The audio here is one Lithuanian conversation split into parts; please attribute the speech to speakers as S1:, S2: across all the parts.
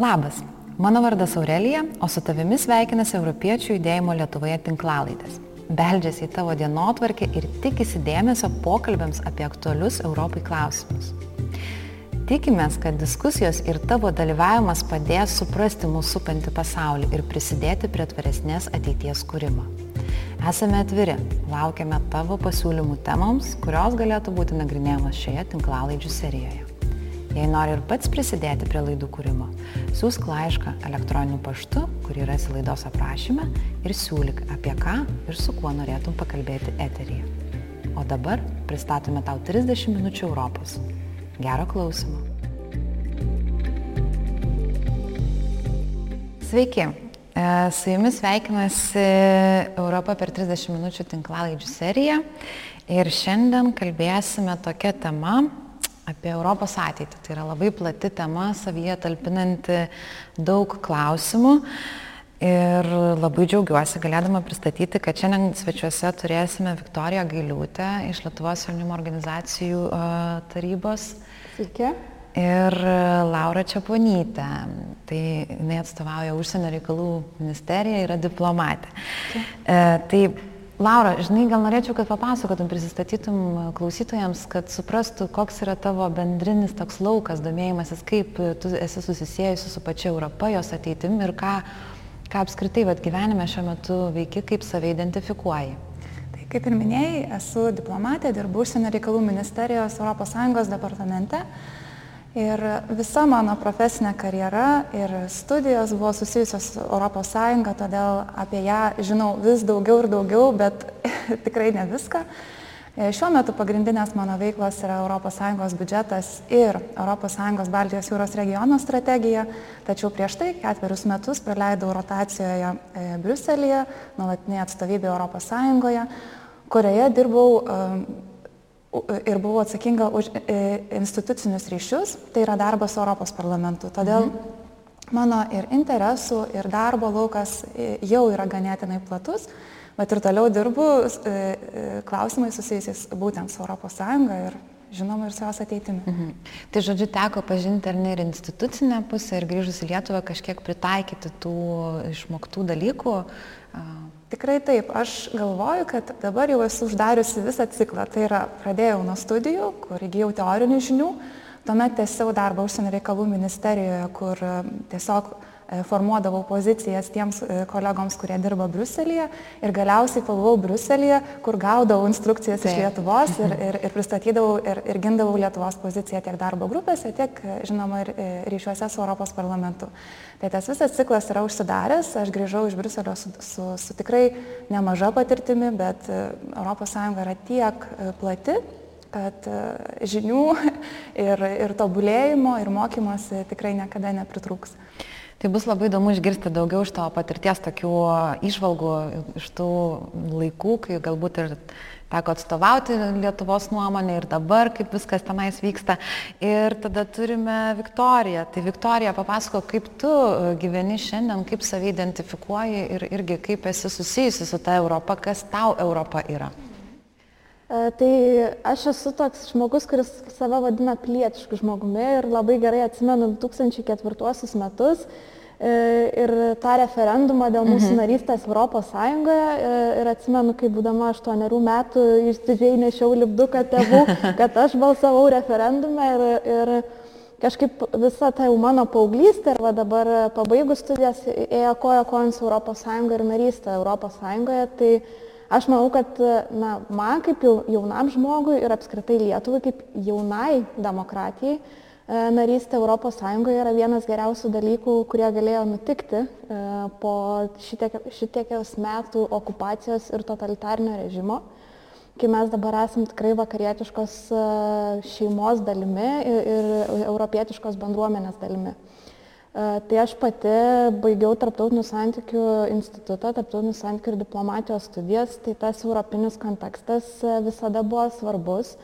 S1: Labas, mano vardas Aurelija, o su tavimi sveikinasi Europiečių judėjimo Lietuvoje tinklalaidės. Beldžiasi į tavo dienotvarkę ir tikisi dėmesio pokalbėms apie aktualius Europai klausimus. Tikimės, kad diskusijos ir tavo dalyvavimas padės suprasti mūsų supantį pasaulį ir prisidėti prie tvaresnės ateities kūrimo. Esame atviri, laukiame tavo pasiūlymų temoms, kurios galėtų būti nagrinėjamos šioje tinklalaidžių serijoje. Jei nori ir pats prisidėti prie laidų kūrimo, siūsk laišką elektroniniu paštu, kurį rasi laidos aprašyme ir siūlyk, apie ką ir su kuo norėtum pakalbėti eteryje. O dabar pristatome tau 30 minučių Europos. Gero klausimo. Sveiki, e, su jumis sveikinasi Europa per 30 minučių tinklalaidžių seriją ir šiandien kalbėsime tokia tema, apie Europos ateitį. Tai yra labai plati tema, savyje talpinanti daug klausimų. Ir labai džiaugiuosi galėdama pristatyti, kad šiandien svečiuose turėsime Viktoriją Gailiūtę iš Lietuvos jaunimo organizacijų tarybos.
S2: Sveiki.
S1: Ir Laura Čiaponytė. Tai jinai atstovauja užsienio reikalų ministeriją, yra diplomatė. E, tai Laura, žinai, gal norėčiau, kad papasakotum, prisistatytum klausytojams, kad suprastų, koks yra tavo bendrinis toks laukas, domėjimasis, kaip tu esi susisėjusi su pačia Europa, jos ateitim ir ką, ką apskritai vat, gyvenime šiuo metu veiki, kaip save identifikuoji.
S2: Tai kaip ir minėjai, esu diplomatė, dirbu užsienio reikalų ministerijos ES departamente. Ir visa mano profesinė karjera ir studijos buvo susijusios su ES, todėl apie ją žinau vis daugiau ir daugiau, bet tikrai ne viską. E, šiuo metu pagrindinės mano veiklos yra ES biudžetas ir ES Baltijos jūros regiono strategija, tačiau prieš tai ketverius metus praleidau rotacijoje e, Briuselėje, nuolatinėje atstovybėje ES, kurioje dirbau e, ir buvau atsakinga už e, institucinius ryšius, tai yra darbas Europos parlamentu. Todėl mhm. mano ir interesų, ir darbo laukas e, jau yra ganėtinai platus, bet ir toliau dirbu e, klausimai susijusiais būtent su ES ir žinoma ir su jos ateitimi. Mhm.
S1: Tai žodžiu, teko pažinti ar ne ir institucinę pusę ir grįžus į Lietuvą kažkiek pritaikyti tų išmoktų dalykų
S2: Tikrai taip, aš galvoju, kad dabar jau esu uždariusi visą ciklą. Tai yra, pradėjau nuo studijų, kur įgyjau teorinių žinių, tuomet tęsiau darbą užsienio reikalų ministerijoje, kur tiesiog E, formuodavau pozicijas tiems e, kolegoms, kurie dirba Bruselėje ir galiausiai pabuvau Bruselėje, kur gaudavau instrukcijas Taip. iš Lietuvos ir, ir, ir pristatydavau ir, ir gindavau Lietuvos poziciją tiek darbo grupėse, tiek, e, žinoma, ir ryšiuose su Europos parlamentu. Tai tas visas ciklas yra užsidaręs, aš grįžau iš Bruselio su, su, su tikrai nemaža patirtimi, bet ES yra tiek plati, kad žinių ir, ir tobulėjimo ir mokymosi tikrai niekada nepritrūks.
S1: Tai bus labai įdomu išgirsti daugiau iš tavo patirties, tokių išvalgų iš tų laikų, kai galbūt ir teko atstovauti Lietuvos nuomonę ir dabar, kaip viskas tenais vyksta. Ir tada turime Viktoriją. Tai Viktorija, papasako, kaip tu gyveni šiandien, kaip save identifikuoji ir irgi kaip esi susijusi su ta Europa, kas tau Europa yra.
S3: E, tai aš esu toks žmogus, kuris save vadina pilietišku žmogumi ir labai gerai atsimenu 2004 metus, E, ir tą referendumą dėl mūsų mhm. narystės Europos Sąjungoje. E, ir atsimenu, kai būdama 8 metų išdidžiai nešiau lipduką tėvų, kad aš balsavau referendume ir, ir kažkaip visa ta jau mano paauglystė ir dabar pabaigus studijas ėjo koja kojant su Europos Sąjunga ir narystė Europos Sąjungoje. Tai aš manau, kad na, man kaip jaunam žmogui ir apskritai Lietuvai kaip jaunai demokratijai, E, narystė Sąjungoje yra vienas geriausių dalykų, kurie galėjo nutikti e, po šitiek, šitiekios metų okupacijos ir totalitarnio režimo, kai mes dabar esam tikrai vakarietiškos e, šeimos dalimi ir, ir europietiškos bendruomenės dalimi. Tai aš pati baigiau Tarptautinių santykių institutą, Tarptautinių santykių ir diplomatijos studijas, tai tas europinis kontekstas visada buvo svarbus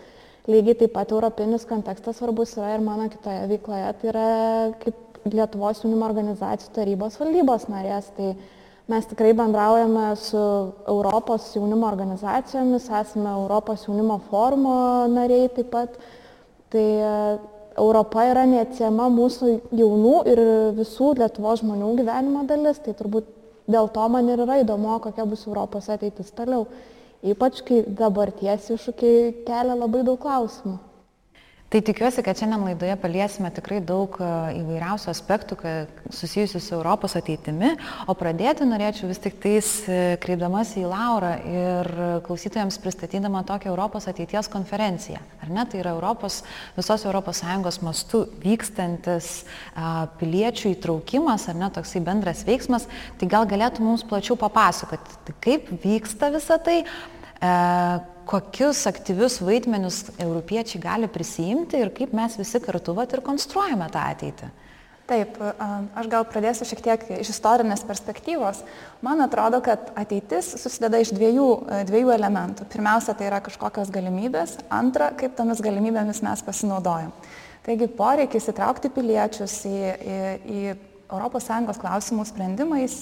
S3: lygiai taip pat europinis kontekstas svarbus yra ir mano kitoje veikloje, tai yra kaip Lietuvos jaunimo organizacijų tarybos valdybos narės. Tai mes tikrai bendraujame su Europos jaunimo organizacijomis, esame Europos jaunimo forumo nariai taip pat. Tai Europa yra neatsiema mūsų jaunų ir visų Lietuvos žmonių gyvenimo dalis, tai turbūt dėl to man ir yra įdomu, kokia bus Europos ateitis toliau. Ypač kai dabarties iššūkiai kelia labai daug klausimų.
S1: Tai tikiuosi, kad šiandien laidoje paliesime tikrai daug e, įvairiausių aspektų susijusių su Europos ateitimi, o pradėti norėčiau vis tik tais e, kreipdamas į Laurą ir klausytojams pristatydama tokią Europos ateities konferenciją. Ar ne, tai yra Europos, visos ES mastų vykstantis a, piliečių įtraukimas, ar ne, toksai bendras veiksmas, tai gal galėtų mums plačiau papasakoti, tai kaip vyksta visa tai, kokius aktyvius vaidmenius europiečiai gali prisijimti ir kaip mes visi kartu vat ir konstruojame tą ateitį.
S2: Taip, aš gal pradėsiu šiek tiek iš istorinės perspektyvos. Man atrodo, kad ateitis susideda iš dviejų, dviejų elementų. Pirmiausia, tai yra kažkokios galimybės. Antra, kaip tomis galimybėmis mes pasinaudojam. Taigi poreikis įtraukti piliečius į, į, į ES klausimų sprendimais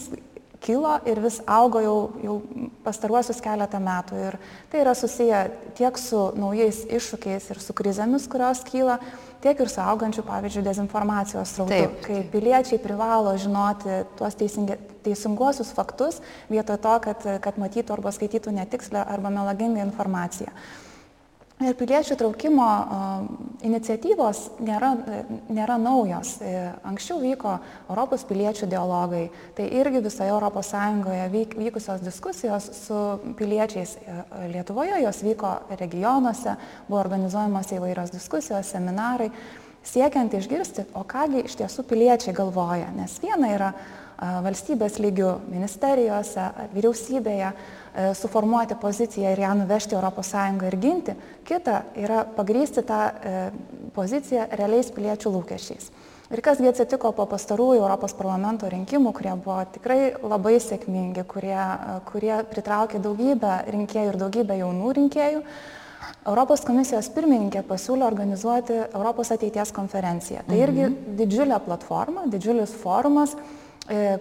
S2: kilo ir vis augo jau, jau pastaruosius keletą metų. Ir tai yra susiję tiek su naujais iššūkiais ir su krizėmis, kurios kyla, tiek ir su augančiu, pavyzdžiui, dezinformacijos srautu, kai piliečiai privalo žinoti tuos teisingi, teisinguosius faktus vietoj to, kad, kad matytų arba skaitytų netikslę arba melagingą informaciją. Ir piliečių traukimo iniciatyvos nėra, nėra naujos. E, anksčiau vyko Europos piliečių dialogai, tai irgi visoje ES vykusios diskusijos su piliečiais e, Lietuvoje, jos vyko regionuose, buvo organizuojamos įvairios diskusijos, seminarai, siekiant išgirsti, o kągi iš tiesų piliečiai galvoja. Nes viena yra valstybės lygių ministerijose, vyriausybėje suformuoti poziciją ir ją nuvežti ES ir ginti, kita yra pagrysti tą e, poziciją realiais piliečių lūkesčiais. Ir kasgi atsitiko po pastarųjų Europos parlamento rinkimų, kurie buvo tikrai labai sėkmingi, kurie, e, kurie pritraukė daugybę rinkėjų ir daugybę jaunų rinkėjų. Europos komisijos pirmininkė pasiūlė organizuoti Europos ateities konferenciją. Tai irgi mhm. didžiulė platforma, didžiulis forumas,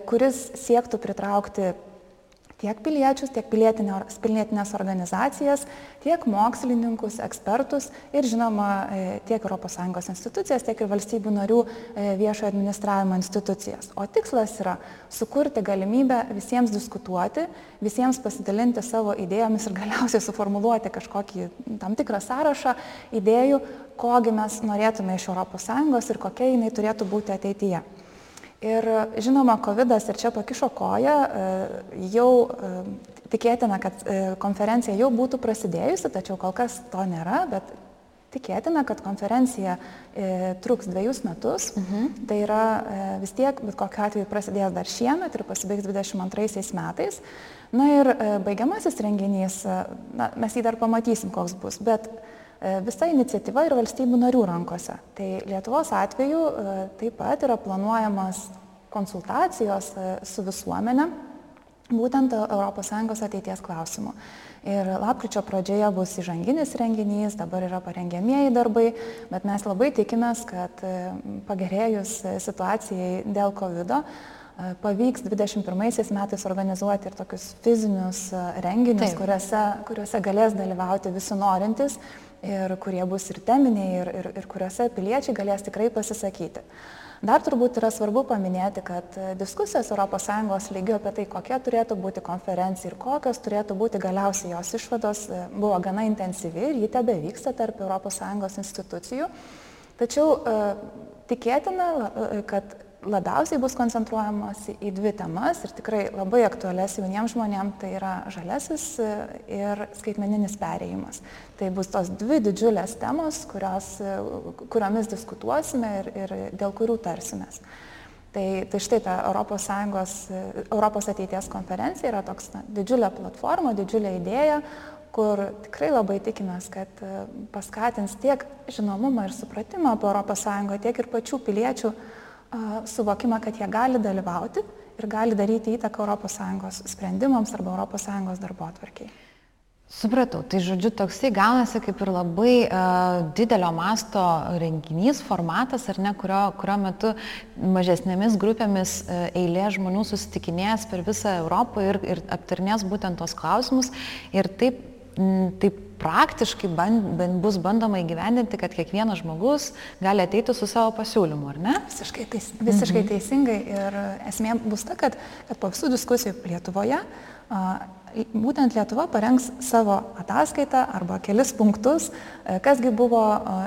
S2: kuris siektų pritraukti tiek piliečius, tiek pilietinės organizacijas, tiek mokslininkus, ekspertus ir žinoma e, tiek ES institucijas, tiek ir valstybių narių e, viešojo administravimo institucijas. O tikslas yra sukurti galimybę visiems diskutuoti, visiems pasidalinti savo idėjomis ir galiausiai suformuluoti kažkokį tam tikrą sąrašą idėjų, kogi mes norėtume iš ES ir kokia jinai turėtų būti ateityje. Ir žinoma, COVID ir čia pakišo koją, e, jau e, tikėtina, kad e, konferencija jau būtų prasidėjusi, tačiau kol kas to nėra, bet tikėtina, kad konferencija truks dviejus metus. Mhm. Tai yra vis tiek, bet kokiu atveju prasidės dar šiemet ir pasibaigs 22 metais. Na ir baigiamasis renginys, na, mes jį dar pamatysim, koks bus, bet visa iniciatyva yra valstybių narių rankose. Tai Lietuvos atveju e, taip pat yra planuojamas konsultacijos e, su visuomenė, būtent ES ateities klausimų. Ir lapkričio pradžioje bus įžanginis renginys, dabar yra parengiamieji darbai, bet mes labai tikimės, kad e, pagerėjus situacijai dėl COVID pavyks 21 metais organizuoti ir tokius fizinius renginius, Taip. kuriuose, kuriuose galės dalyvauti visi norintys ir kurie bus ir teminiai, ir, ir, ir kuriuose piliečiai galės tikrai pasisakyti. Dar turbūt yra svarbu paminėti, kad diskusijos ES lygių apie tai, kokia turėtų būti konferencija ir kokios turėtų būti galiausiai jos išvados, buvo gana intensyvi ir ji tebe vyksta tarp ES institucijų. Tačiau e, tikėtina, e, kad labiausiai bus koncentruojamasi į dvi temas ir tikrai labai aktualias jauniems žmonėms, tai yra žalesis e, ir skaitmeninis perėjimas. Tai bus tos dvi didžiulės temos, kurios, e, kuriomis diskutuosime ir, ir dėl kurių tarsimės. Tai, tai štai ta Europos, Sąjungos, e, Europos ateities konferencija yra toks na, didžiulė platforma, didžiulė idėja, kur tikrai labai tikimės, kad paskatins tiek žinomumą ir supratimą apie ES, tiek ir pačių piliečių uh, suvokimą, kad jie gali dalyvauti ir gali daryti įtaką ES sprendimams arba ES darbo atvarkiai.
S1: Supratau, tai žodžiu, toksai gaunasi kaip ir labai uh, didelio masto renginys, formatas, ar ne, kurio, kurio metu mažesnėmis grupėmis uh, eilė žmonių susitikinės per visą Europą ir, ir aptarnės būtent tos klausimus. Ir taip, m, taip praktiškai band, band, bus bandoma įgyvendinti, kad kiekvienas žmogus gali ateiti su savo pasiūlymu, ar ne?
S2: Visiškai, teis, visiškai mhm. teisingai ir esmė bus ta, kad, kad po visų diskusijų Lietuvoje būtent Lietuva parengs savo ataskaitą arba kelis punktus, e, kasgi buvo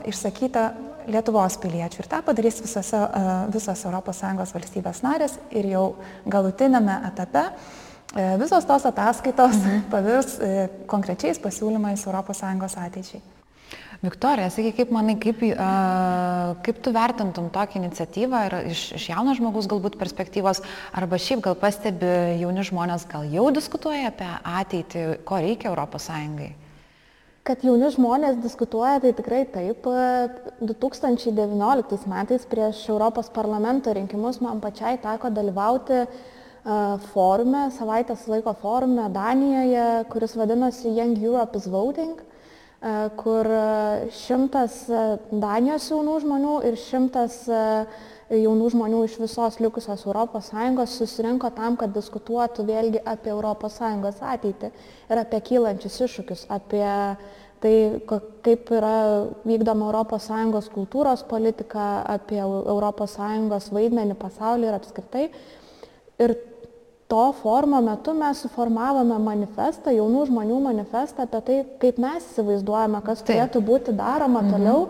S2: išsakyta Lietuvos piliečių. Ir tą padarys visose, visos ES valstybės narės ir jau galutinėme etape e, visos tos ataskaitos mhm. pavirs e, konkrečiais pasiūlymais ES ateičiai.
S1: Viktorija, sakyk, kaip manai, kaip, uh, kaip tu vertintum tokią iniciatyvą ir iš, iš jauno žmogus galbūt perspektyvos, arba šiaip gal pastebi jauni žmonės, gal jau diskutuoja apie ateitį, ko reikia ES?
S3: Kad jauni žmonės diskutuoja, tai tikrai taip. 2019 metais prieš Europos parlamento rinkimus man pačiai teko dalyvauti forume, savaitės laiko forume Danijoje, kuris vadinosi Young Europe is Voting. Kur šimtas Danijos jaunų žmonių ir šimtas jaunų žmonių iš visos likusios ES susirinko tam, kad diskutuotų vėlgi apie ES ateitį ir apie kylančius iššūkius, apie tai, kaip yra vykdoma ES kultūros politika, apie ES vaidmenį pasaulyje ir apskritai. Ir to forumo metu mes suformavome manifestą, jaunų žmonių manifestą apie tai, kaip mes įsivaizduojame, kas Taip. turėtų būti daroma mhm. toliau.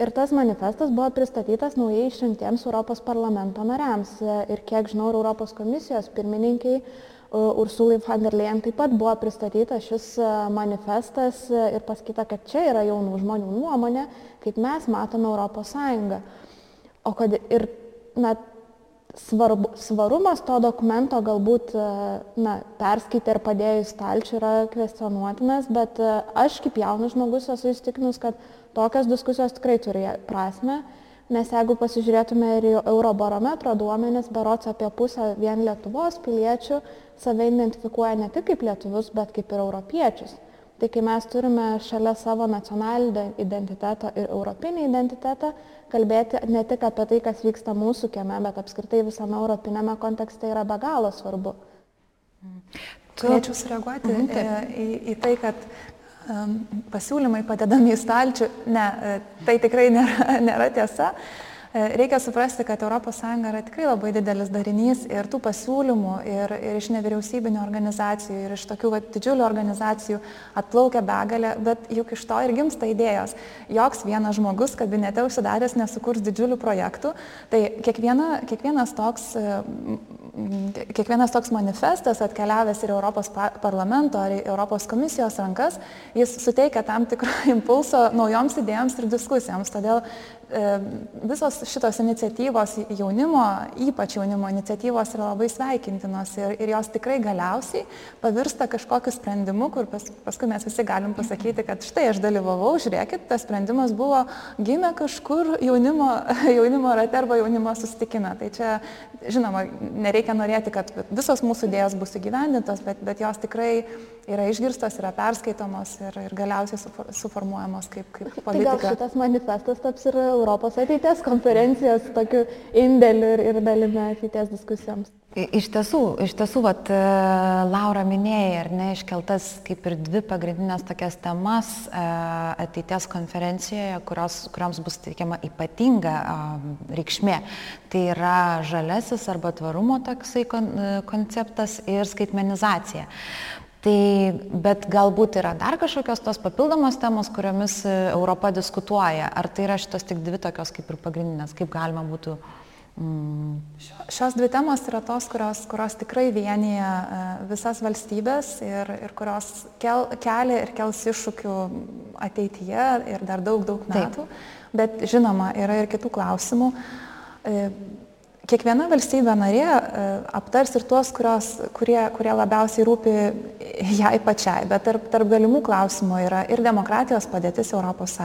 S3: Ir tas manifestas buvo pristatytas naujai išrinktiems Europos parlamento nariams. Ir kiek žinau, Europos komisijos pirmininkiai Ursulai van der Leyen taip pat buvo pristatytas šis e, manifestas ir pasakyta, kad čia yra jaunų žmonių nuomonė, kaip mes matome Europos Sąjungą. O kad ir na, svarbu, svarumas to dokumento galbūt e, na, perskaitę ir padėjo į stalčių yra kvestionuotinas, bet e, aš kaip jaunas žmogus esu įstikinus, kad tokios diskusijos tikrai turi prasme, nes jeigu pasižiūrėtume ir į Eurobarometro duomenis, berots apie pusę vien Lietuvos piliečių save identifikuoja ne tik kaip lietuvius, bet kaip ir europiečius. Tai kai mes turime šalia savo nacionalinį identitetą ir europinį identitetą, kalbėti ne tik apie tai, kas vyksta mūsų kieme, bet apskritai visame europinėme kontekste yra be galo svarbu.
S2: Turėčiau sureaguoti mhm, į, į tai, kad um, pasiūlymai padedami į stalčių. Ne, e, tai tikrai nėra, nėra tiesa. Uh, E, reikia suprasti, kad ES yra tikrai labai didelis darinys ir tų pasiūlymų ir, ir iš nevyriausybinio organizacijų, ir iš tokių va, didžiulių organizacijų atplaukia begalė, bet juk iš to ir gimsta idėjos. Joks vienas žmogus kabinete užsidaręs nesukurs didžiulių projektų, tai kiekviena, kiekvienas toks kiekvienas toks manifestas atkeliavęs ir Europos parlamento ar Europos komisijos rankas, jis suteikia tam tikrą impulso naujoms idėjoms ir diskusijoms. Todėl e, visos šitos iniciatyvos jaunimo, ypač jaunimo iniciatyvos yra labai sveikintinos ir, ir jos tikrai galiausiai pavirsta kažkokiu sprendimu, kur pas, paskui mes visi galim pasakyti, kad štai aš dalyvavau, žiūrėkit, tas sprendimas buvo gimė kažkur jaunimo, jaunimo rate arba jaunimo susitikime. Tai čia, žinoma, nereikia reikia norėti, kad visos mūsų idėjos bus įgyvendintos, bet, bet jos tikrai yra išgirstos, yra perskaitomos ir, ir galiausiai suformuojamos kaip, kaip politika.
S3: Tai gal šitas manifestas taps ir Europos ateities konferencijos tokiu indėliu ir, ir dalimi ateities diskusijoms.
S1: Iš tiesų, iš tiesų, vat, e, Laura minėjai, ar ne, iškeltas kaip ir dvi pagrindinės tokias temas e, ateities konferencijoje, kurios, kuriams bus teikiama ypatinga reikšmė. Tai yra žalesis arba tvarumo toksai konceptas ir skaitmenizacija. Tai, bet galbūt yra dar kažkokios tos papildomos temos, kuriomis Europa diskutuoja. Ar tai yra šitos tik dvi tokios kaip ir pagrindinės, kaip galima būtų
S2: Mm. Šios dvi temos yra tos, kurios, kurios tikrai vienyje e, visas valstybės ir, ir kurios kel, kelia ir kels iššūkių ateityje ir dar daug, daug metų. Taip. Bet žinoma, yra ir kitų klausimų. E, kiekviena valstybė narė e, aptars ir tuos, kurios, kurie, kurie labiausiai rūpi jai pačiai, bet tarp, tarp galimų klausimų yra ir demokratijos padėtis ES,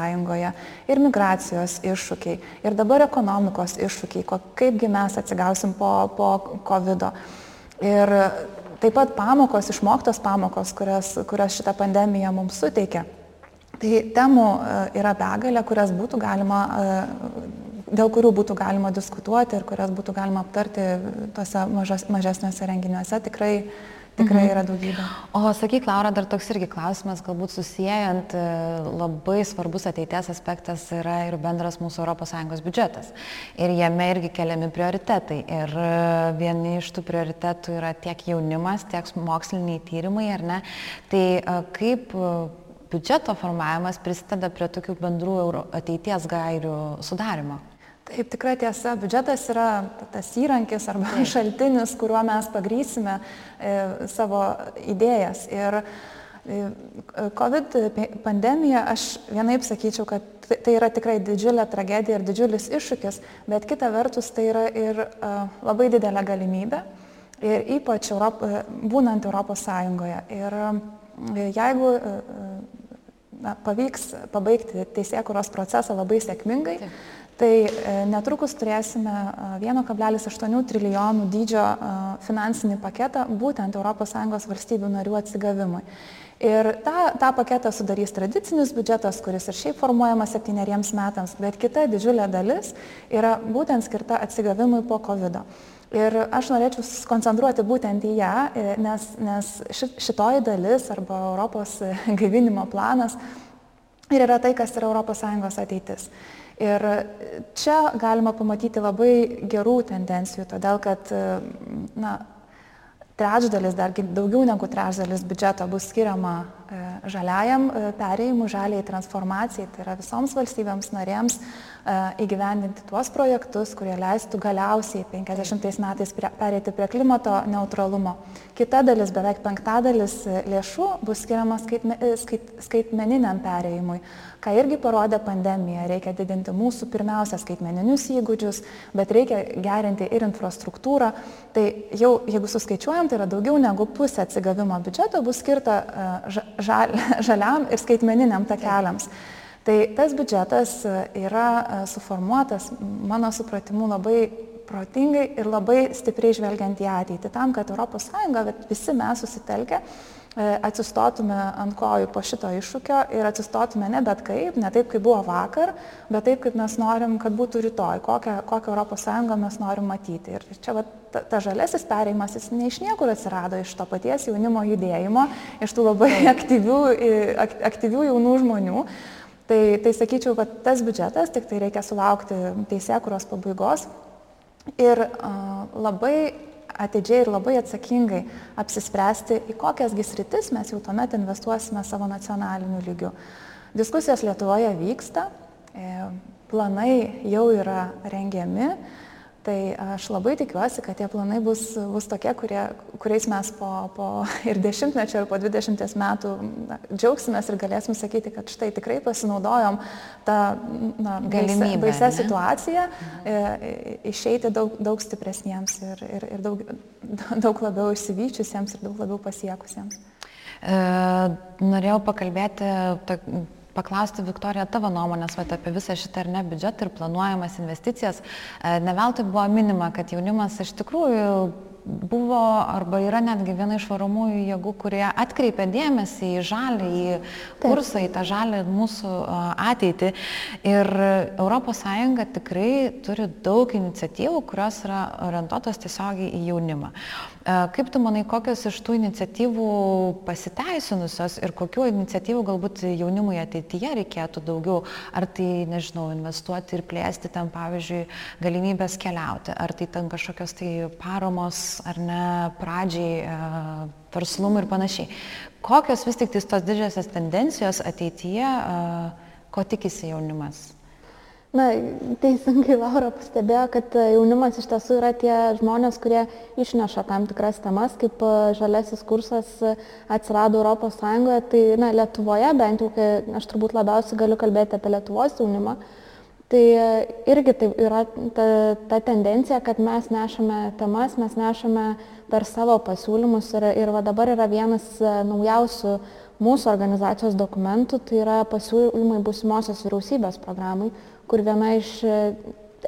S2: ir migracijos iššūkiai, ir dabar ekonomikos iššūkiai, kaipgi mes atsigausim po, po COVID. -o. Ir taip pat pamokos, išmoktos pamokos, kurias, kurias šitą pandemiją mums suteikia. Tai temų e, yra begalė, kurias būtų galima e, dėl kurių būtų galima diskutuoti ir kurias būtų galima aptarti tuose mažas, mažesniuose renginiuose, tikrai, tikrai mhm. yra daugybė.
S1: O sakyk, Laura, dar toks irgi klausimas, galbūt susijęjant, e, labai svarbus ateities aspektas yra ir bendras mūsų ES biudžetas. Ir jame irgi keliami prioritetai. Ir e, vieni iš tų prioritetų yra tiek jaunimas, tiek moksliniai tyrimai, ar ne? Tai e, kaip biudžeto formavimas prisideda prie tokių bendrų ateities gairių sudarimo?
S2: Taip, tikrai tiesa, biudžetas yra tas įrankis arba Taip. šaltinis, kuriuo mes pagrysime e, savo idėjas. Ir e, COVID pandemija, aš vienaip sakyčiau, kad tai, tai yra tikrai didžiulė tragedija ir didžiulis iššūkis, bet kita vertus tai yra ir e, labai didelė galimybė. Ir ypač Europ, būnant Europos Sąjungoje. Ir e, jeigu e, na, pavyks pabaigti teisėkuros procesą labai sėkmingai, Taip Tai e, netrukus turėsime 1,8 trilijonų dydžio finansinį paketą būtent ES valstybių narių atsigavimui. Ir tą, tą paketą sudarys tradicinis biudžetas, kuris ir šiaip formuojamas septyneriems metams, bet kita didžiulė dalis yra būtent skirta atsigavimui po COVID. -o. Ir aš norėčiau skoncentruoti būtent į ją, e, nes, nes šitoji dalis arba Europos gaivinimo planas ir yra tai, kas yra ES ateitis. Ir čia galima pamatyti labai gerų tendencijų, todėl kad na, trečdalis, dar daugiau negu trečdalis biudžeto bus skiriama e, žaliajam e, perėjimui, žaliai transformacijai, tai yra visoms valstybėms narėms E, įgyvendinti tuos projektus, kurie leistų galiausiai 50 metais perėti prie klimato neutralumo. Kita dalis, beveik penktadalis lėšų bus skiriama skaitme, skait, skaitmeniniam perėjimui, ką irgi parodė pandemija. Reikia didinti mūsų pirmiausia skaitmeninius įgūdžius, bet reikia gerinti ir infrastruktūrą. Tai jau, jeigu suskaičiuojam, tai yra daugiau negu pusė atsigavimo biudžeto bus skirta e, žal, žaliam ir skaitmeniniam takeliams. Taip. Tai tas biudžetas e, yra e, suformuotas, mano supratimu, labai protingai ir labai stipriai žvelgiant į ateitį, tam, kad ES, bet visi mes susitelkę, atsistotume ant kojų po šito iššūkio ir atsistotume ne bet kaip, ne taip, kaip buvo vakar, bet taip, kaip mes norim, kad būtų rytoj, kokią, kokią ES mes norim matyti. Ir čia va, ta, ta žalesis perėjimas, jis ne iš niekur atsirado, iš to paties jaunimo judėjimo, iš tų labai aktyvių, aktyvių jaunų žmonių. Tai, tai sakyčiau, kad tas biudžetas, tik tai reikia sulaukti teisėkuros pabaigos ir uh, labai atidžiai ir labai atsakingai apsispręsti, į kokias gisritis mes jau tuomet investuosime savo nacionaliniu lygiu. Diskusijos Lietuvoje vyksta, e, planai jau yra rengiami, Tai aš labai tikiuosi, kad tie planai bus, bus tokie, kurie, kuriais mes po, po ir dešimtmečio, ir po dvidešimties metų na, džiaugsimės ir galėsim sakyti, kad štai tikrai pasinaudojom tą na, galimybę, baisę situaciją, mhm. e, išeiti daug, daug stipresniems ir, ir, ir daug, daug labiau išsivyčiusiems ir daug labiau pasiekusiems.
S1: E, norėjau pakalbėti ta, paklausti, Viktorija, tavo nuomonės vat, apie visą šitą ar ne biudžetą ir planuojamas investicijas. E, ne veltui buvo minima, kad jaunimas iš tikrųjų buvo arba yra netgi viena iš varomųjų jėgų, kurie atkreipia dėmesį į žalį, į kursą, į tą žalį mūsų ateitį. Ir ES tikrai turi daug iniciatyvų, kurios yra orientuotos tiesiogiai į jaunimą. Kaip tu manai, kokios iš tų iniciatyvų pasiteisinusios ir kokių iniciatyvų galbūt jaunimui ateityje reikėtų daugiau? Ar tai, nežinau, investuoti ir plėsti ten, pavyzdžiui, galimybės keliauti, ar tai ten kažkokios tai paramos ar ne pradžiai, verslumui ir panašiai. Kokios vis tik tos didžiosios tendencijos ateityje, ko tikisi jaunimas?
S3: Na, teisingai Laura pastebėjo, kad e, jaunimas iš tiesų yra tie žmonės, kurie išneša tam tikras temas, kaip e, žalesis kursas e, atsirado Sąjungoje. Tai, na, Lietuvoje bent jau, aš turbūt labiausiai galiu kalbėti apie Lietuvos jaunimą, tai irgi tai yra ta, ta tendencija, kad mes nešame temas, mes nešame per savo pasiūlymus ir, ir va dabar yra vienas naujausių mūsų organizacijos dokumentų, tai yra pasiūlymai būsimosios vyriausybės programai kur viena iš e,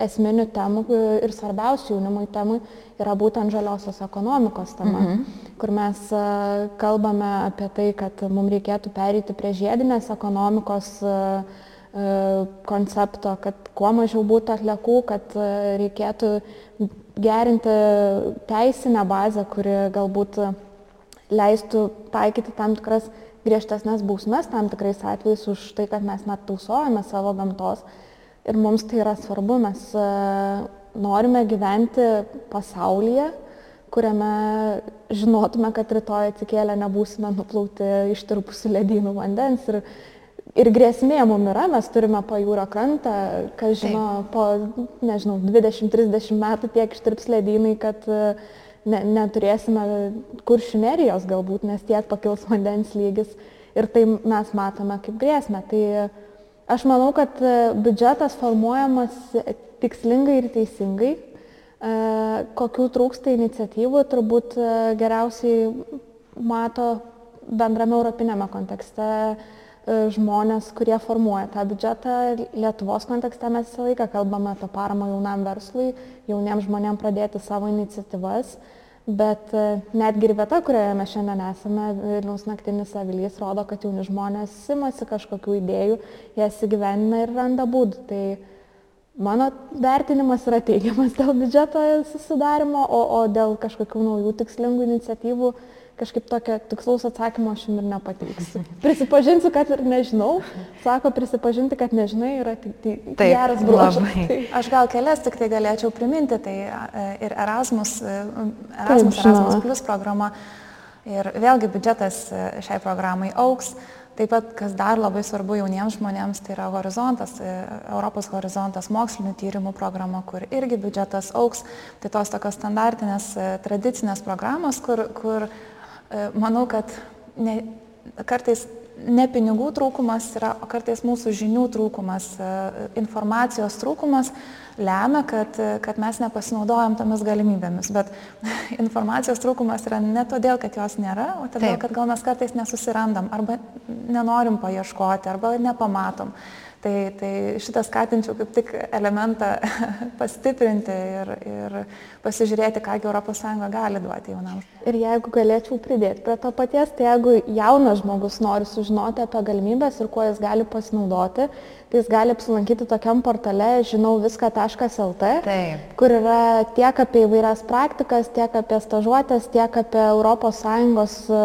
S3: esminių temų e, ir svarbiausių jaunimui temų yra būtent žaliosios ekonomikos tema, mhm. kur mes e, kalbame apie tai, kad mums reikėtų pereiti prie žiedinės ekonomikos koncepto, kad kuo mažiau būtų atliekų, kad reikėtų gerinti teisinę bazę, kuri galbūt leistų taikyti tam tikras griežtesnės bausmes tam tikrais atvejais už tai, kad mes net tausojame savo gamtos. Ir mums tai yra svarbu, mes e, norime gyventi pasaulyje, kuriame žinotume, kad rytoj atsikėlę nebūsime nuplauti ištirpusių ledynų vandens. Ir, ir grėsmė mums yra, mes turime pajūro krantą, kas žino, Taip. po, nežinau, 20-30 metų tiek ištirps ledynai, kad uh, ne, neturėsime kuršių nerijos galbūt, nes tiek pakils vandens lygis ir tai mes matome kaip grėsmę. Tai aš manau, kad e, biudžetas formuojamas tikslingai ir teisingai. E, kokių trūksta iniciatyvų, turbūt e, geriausiai mato bendrame europinėme kontekste žmonės, kurie formuoja tą biudžetą. Lietuvos kontekste mes visą laiką kalbame apie paramą jaunam verslui, jauniems žmonėms pradėti savo iniciatyvas. Bet e, netgi ir vieta, kurioje mes šiandien esame, Vilniaus naktinis avilys, rodo, kad jauni žmonės simasi kažkokių idėjų, jas įgyvenina ir randa būdų. Tai mano vertinimas yra teigiamas dėl biudžeto susidarimo, o, o dėl kažkokių naujų tikslingų iniciatyvų kažkaip tokio tikslaus atsakymo aš jums ir nepateiksiu. Prisipažinsiu, kad ir nežinau. Sako, prisipažinti, kad nežinai yra tai Taip, geras bruožas. Tai.
S2: Aš gal kelias tik tai galėčiau priminti, tai e, ir Erasmus, e, Erasmus, Taip, Erasmus Plus programa. Ir vėlgi biudžetas e, šiai programai auks. Taip pat, kas dar labai svarbu jauniems žmonėms, tai yra horizontas, Europos horizontas mokslinių tyrimų programa, kur irgi biudžetas auks. Tai tos tokios standartinės, tradicinės programos, kur, kur manau, kad ne, kartais ne pinigų trūkumas yra, o kartais mūsų žinių trūkumas, e, informacijos trūkumas lemia, kad, kad mes nepasinaudojam tomis galimybėmis. Bet informacijos trūkumas yra ne todėl, kad jos nėra, o todėl, Taip. kad gal mes kartais nesusirandam arba nenorim paieškoti arba nepamatom. Tai, tai šitą skatinčiau kaip tik elementą pastiprinti ir, ir pasižiūrėti, kągi ES gali duoti jaunams.
S3: Ir jeigu galėčiau pridėti prie to paties, tai jeigu jaunas žmogus nori sužinoti apie galimybės ir kuo jis gali pasinaudoti, tai jis gali apsilankyti tokiam portale žinau viską.lt, kur yra tiek apie įvairias praktikas, tiek apie stažuotės, tiek apie ES e,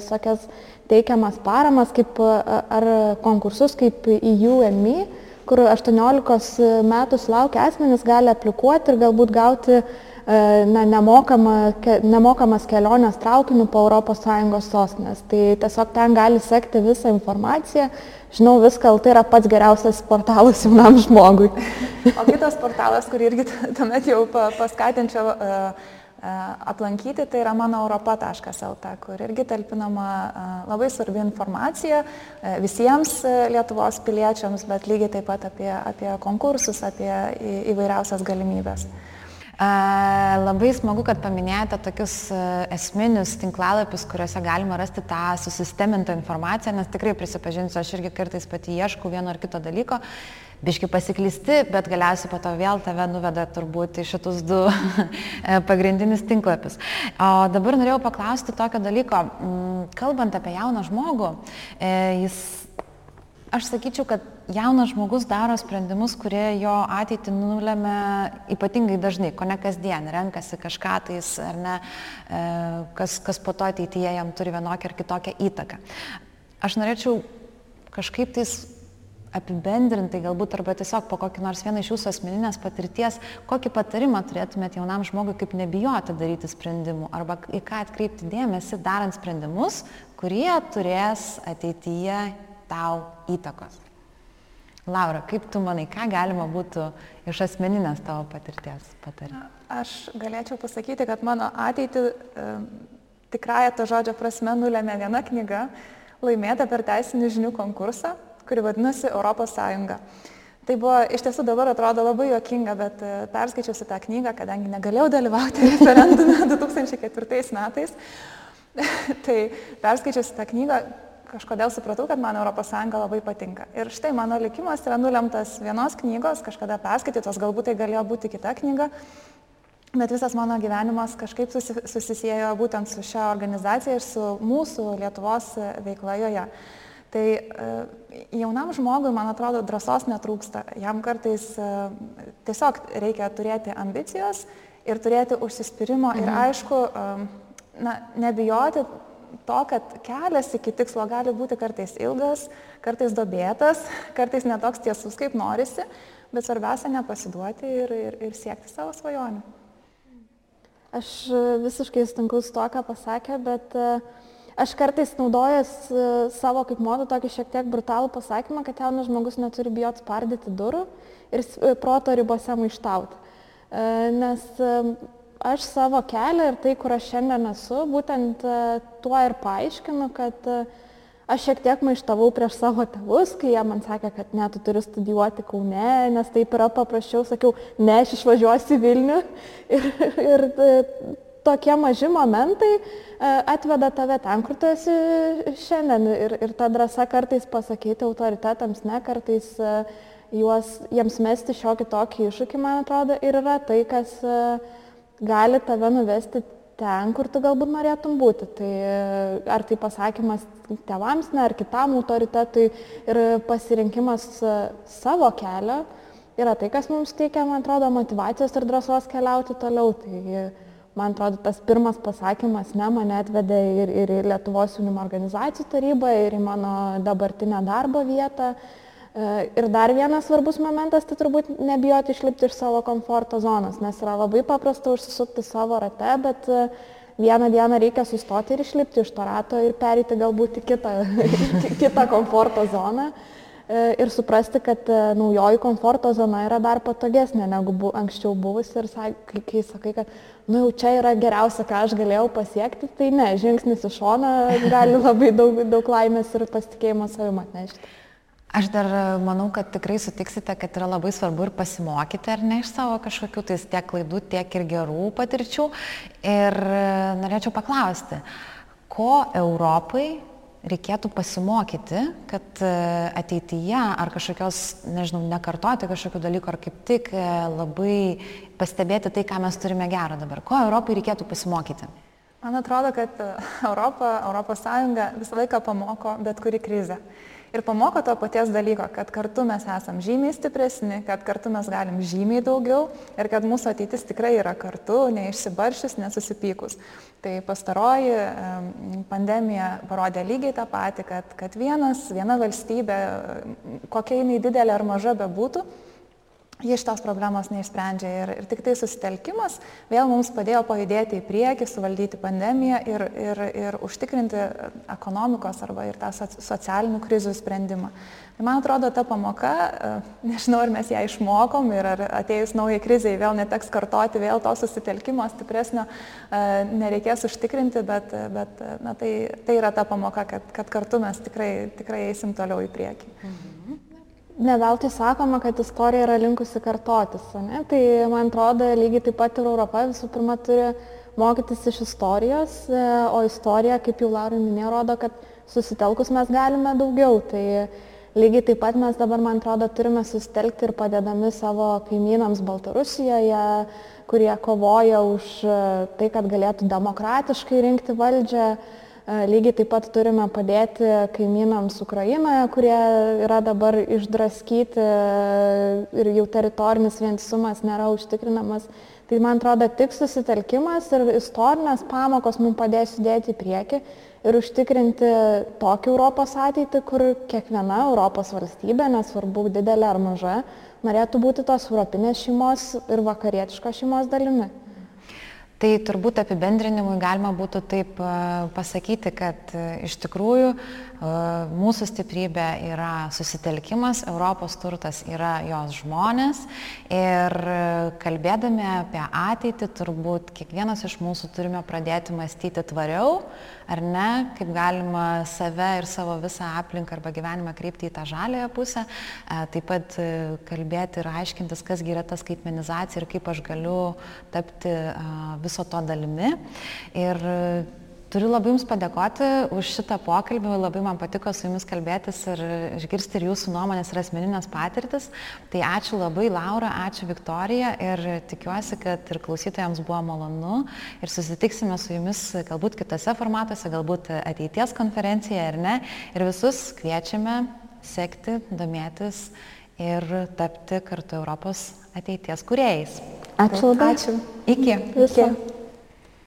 S3: visokias teikiamas paramas kaip, ar konkursus kaip EU and Me, kur 18 metų sulaukę asmenys gali aplikuoti ir galbūt gauti na, nemokama, ke, nemokamas kelionės traukiniu po ES sostinės. Tai tiesiog ten gali sekti visą informaciją. Žinau, viską, tai yra pats geriausias portalas jaunam žmogui.
S2: O kitas portalas, kurį irgi tuomet jau paskatinčiau uh, aplankyti, tai yra mano europa.lt, kur irgi talpinama labai svarbi informacija visiems Lietuvos piliečiams, bet lygiai taip pat apie, apie konkursus, apie įvairiausias galimybės.
S1: Labai smagu, kad paminėjote tokius esminius tinklalapius, kuriuose galima rasti tą susistemintą informaciją, nes tikrai prisipažinsiu, aš irgi kartais pati ieškau vieno ar kito dalyko biški pasiklysti, bet galiausiai po to vėl tave nuveda turbūt į šitus du pagrindinius tinklapius. O dabar norėjau paklausti tokio dalyko, mm, kalbant apie jauną žmogų, e, jis, aš sakyčiau, kad jaunas žmogus daro sprendimus, kurie jo ateitį nulėmė ypatingai dažnai, ko ne kasdien, renkasi kažką tais, ar ne, e, kas, kas po to ateityje jam turi vienokią ar kitokią įtaką. Aš norėčiau kažkaip tais apibendrintai galbūt arba tiesiog po kokį nors vieną iš jūsų asmeninės patirties, kokį patarimą turėtumėte jaunam žmogui, kaip nebijoti daryti sprendimų arba į ką atkreipti dėmesį darant sprendimus, kurie turės ateityje tau įtakos. Laura, kaip tu manai, ką galima būtų iš asmeninės tavo patirties patarti?
S2: Aš galėčiau pasakyti, kad mano ateitį e, tikrąją to žodžio prasme nulėmė viena knyga, laimėta per teisinių žinių konkursą kuri vadinasi Europos Sąjunga. Tai buvo iš tiesų dabar atrodo labai juokinga, bet e, perskaičiusi tą knygą, kadangi negalėjau dalyvauti referendume 2004 metais, tai perskaičiusi tą knygą kažkodėl supratau, kad man ES labai patinka. Ir štai mano likimas yra nulemtas vienos knygos, kažkada perskaitytos, galbūt tai galėjo būti kita knyga, bet visas mano gyvenimas kažkaip susisiejo būtent su šia organizacija ir su mūsų Lietuvos veikla joje. Tai e, jaunam žmogui, man atrodo, drąsos netrūksta. Jam kartais e, tiesiog reikia turėti ambicijos ir turėti užsispyrimo mhm. ir aišku, e, na, nebijoti to, kad kelias iki tikslo gali būti kartais ilgas, kartais dobėtas, kartais netoks tiesus, kaip norisi, bet svarbiausia nepasiduoti ir, ir, ir siekti savo svajonių.
S3: Aš visiškai sutinku su to, ką pasakė, bet uh, aš kartais naudojas e, savo kaip modu tokį šiek tiek brutalų pasakymą, kad jaunas žmogus neturi bijoti spardyti durų ir e, proto ribose maištauti. E, nes aš savo kelią ir tai, kur aš šiandien esu, būtent tuo ir paaiškinu, kad aš šiek tiek maištavau prieš savo tėvus, kai jie man sakė, kad ne, tu turi studijuoti Kaune, nes taip yra paprasčiau, sakiau, ne, aš išvažiuosiu Vilnių. Ir, ir tokie maži momentai E, atveda tave ten, kur tu esi šiandien. Ir, ir ta drąsa kartais pasakyti autoritetams, ne kartais e, juos, jiems mesti šiokį tokį iššūkį, man atrodo, ir yra tai, kas e, gali tave nuvesti ten, kur tu galbūt norėtum būti. Tai ar tai pasakymas tėvams, ne, ar kitam autoritetui ir pasirinkimas savo kelio yra tai, kas mums teikia, man atrodo, motivacijos ir drąsos keliauti toliau. Tai, man atrodo, tas pirmas pasakymas ne mane atvedė ir, ir į Lietuvos jaunimo organizacijų tarybą, ir į mano dabartinę darbo vietą. E, ir dar vienas svarbus momentas, tai turbūt nebijoti išlipti iš savo komforto zonos, nes yra labai paprasta užsisukti savo rate, bet e, vieną dieną reikia sustoti ir išlipti iš to rato ir perėti galbūt į kitą, kitą komforto zoną. E, ir suprasti, kad e, naujoji komforto zona yra dar patogesnė negu bu, anksčiau buvusi ir kai, kai sakai, kad nu, jau čia yra geriausia, ką aš galėjau pasiekti, tai ne, žingsnis į šoną gali labai daug, daug laimės ir pasitikėjimo savim atnešti.
S1: Aš dar e, manau, kad tikrai sutiksite, kad yra labai svarbu ir pasimokyti ar ne iš savo kažkokių tais tiek klaidų, tiek ir gerų patirčių. Ir norėčiau paklausti, ko Europai reikėtų pasimokyti, kad e, ateityje ar kažkokios, nežinau, nekartoti kažkokių dalykų, ar kaip tik e, labai pastebėti tai, ką mes turime gero dabar. Ko Europai reikėtų pasimokyti?
S2: Man atrodo, kad e, Europa, Europos Sąjunga visą laiką pamoko bet kuri krizę ir pamoko to paties dalyko, kad kartu mes esam žymiai stipresni, kad kartu mes galim žymiai daugiau ir kad mūsų ateitis tikrai yra kartu, neišsibaršius, nesusipykus. Tai pastaroji pandemija parodė lygiai tą patį, kad, kad vienas, viena valstybė, kokia jinai didelė ar maža bebūtų, jie šitos problemos neišsprendžia ir, ir tik tai susitelkimas vėl mums padėjo pajudėti į priekį, suvaldyti pandemiją ir, ir, ir užtikrinti ekonomikos arba ir tą socialinių krizių sprendimą. Tai man atrodo, ta pamoka, e, nežinau, ar mes ją išmokom ir ar atėjus naujai kriziai vėl neteks kartoti, vėl to susitelkimo stipresnio e, nereikės užtikrinti, bet, bet na, tai, tai yra ta pamoka, kad, kad kartu mes tikrai, tikrai eisim toliau į priekį. Mhm.
S3: Neveltui sakoma, kad istorija yra linkusi kartotis, ne? tai man atrodo, lygiai taip pat ir Europa visų pirma turi mokytis iš istorijos, e, o istorija, kaip jau Laura minėjo, rodo, kad susitelkus mes galime daugiau. Tai lygiai taip pat mes dabar, man atrodo, turime susitelkti ir padedami savo kaimynams Baltarusijoje, kurie kovoja už e, tai, kad galėtų demokratiškai rinkti valdžią Lygiai taip pat turime padėti kaimynams Ukrainoje, kurie yra dabar išdraskyti ir jau teritorinis vientisumas nėra užtikrinamas. Tai man atrodo, tik susitelkimas ir istorinės pamokos mums padės judėti į priekį ir užtikrinti tokį Europos ateitį, kur kiekviena Europos valstybė, nesvarbu didelė ar maža, norėtų būti tos europinės šeimos ir vakarietiškos šeimos dalimi.
S1: Tai turbūt apibendrinimui galima būtų taip e, pasakyti, kad e, iš tikrųjų e, mūsų stiprybė yra susitelkimas, Europos turtas yra jos žmonės ir kalbėdami apie ateitį turbūt kiekvienas iš mūsų turime pradėti mąstyti tvariau, ar ne, kaip galima save ir savo visą aplinką arba gyvenimą kreipti į tą žalėją pusę, taip pat kalbėti ir aiškintis, kasgi yra ta skaitmenizacija ir kaip aš galiu tapti viso to dalimi. Ir Turiu labai Jums padėkoti už šitą pokalbį, labai man patiko su Jumis kalbėtis ir išgirsti ir Jūsų nuomonės ir asmeninės patirtis. Tai ačiū labai Laura, ačiū Viktorija ir tikiuosi, kad ir klausytojams buvo malonu ir susitiksime su Jumis galbūt kitose formatuose, galbūt ateities konferencijoje ar ne. Ir visus kviečiame sekti, domėtis ir tapti kartu Europos ateities kuriejais.
S3: Ačiū labai.
S2: Ačiū.
S1: Iki.
S3: Iki.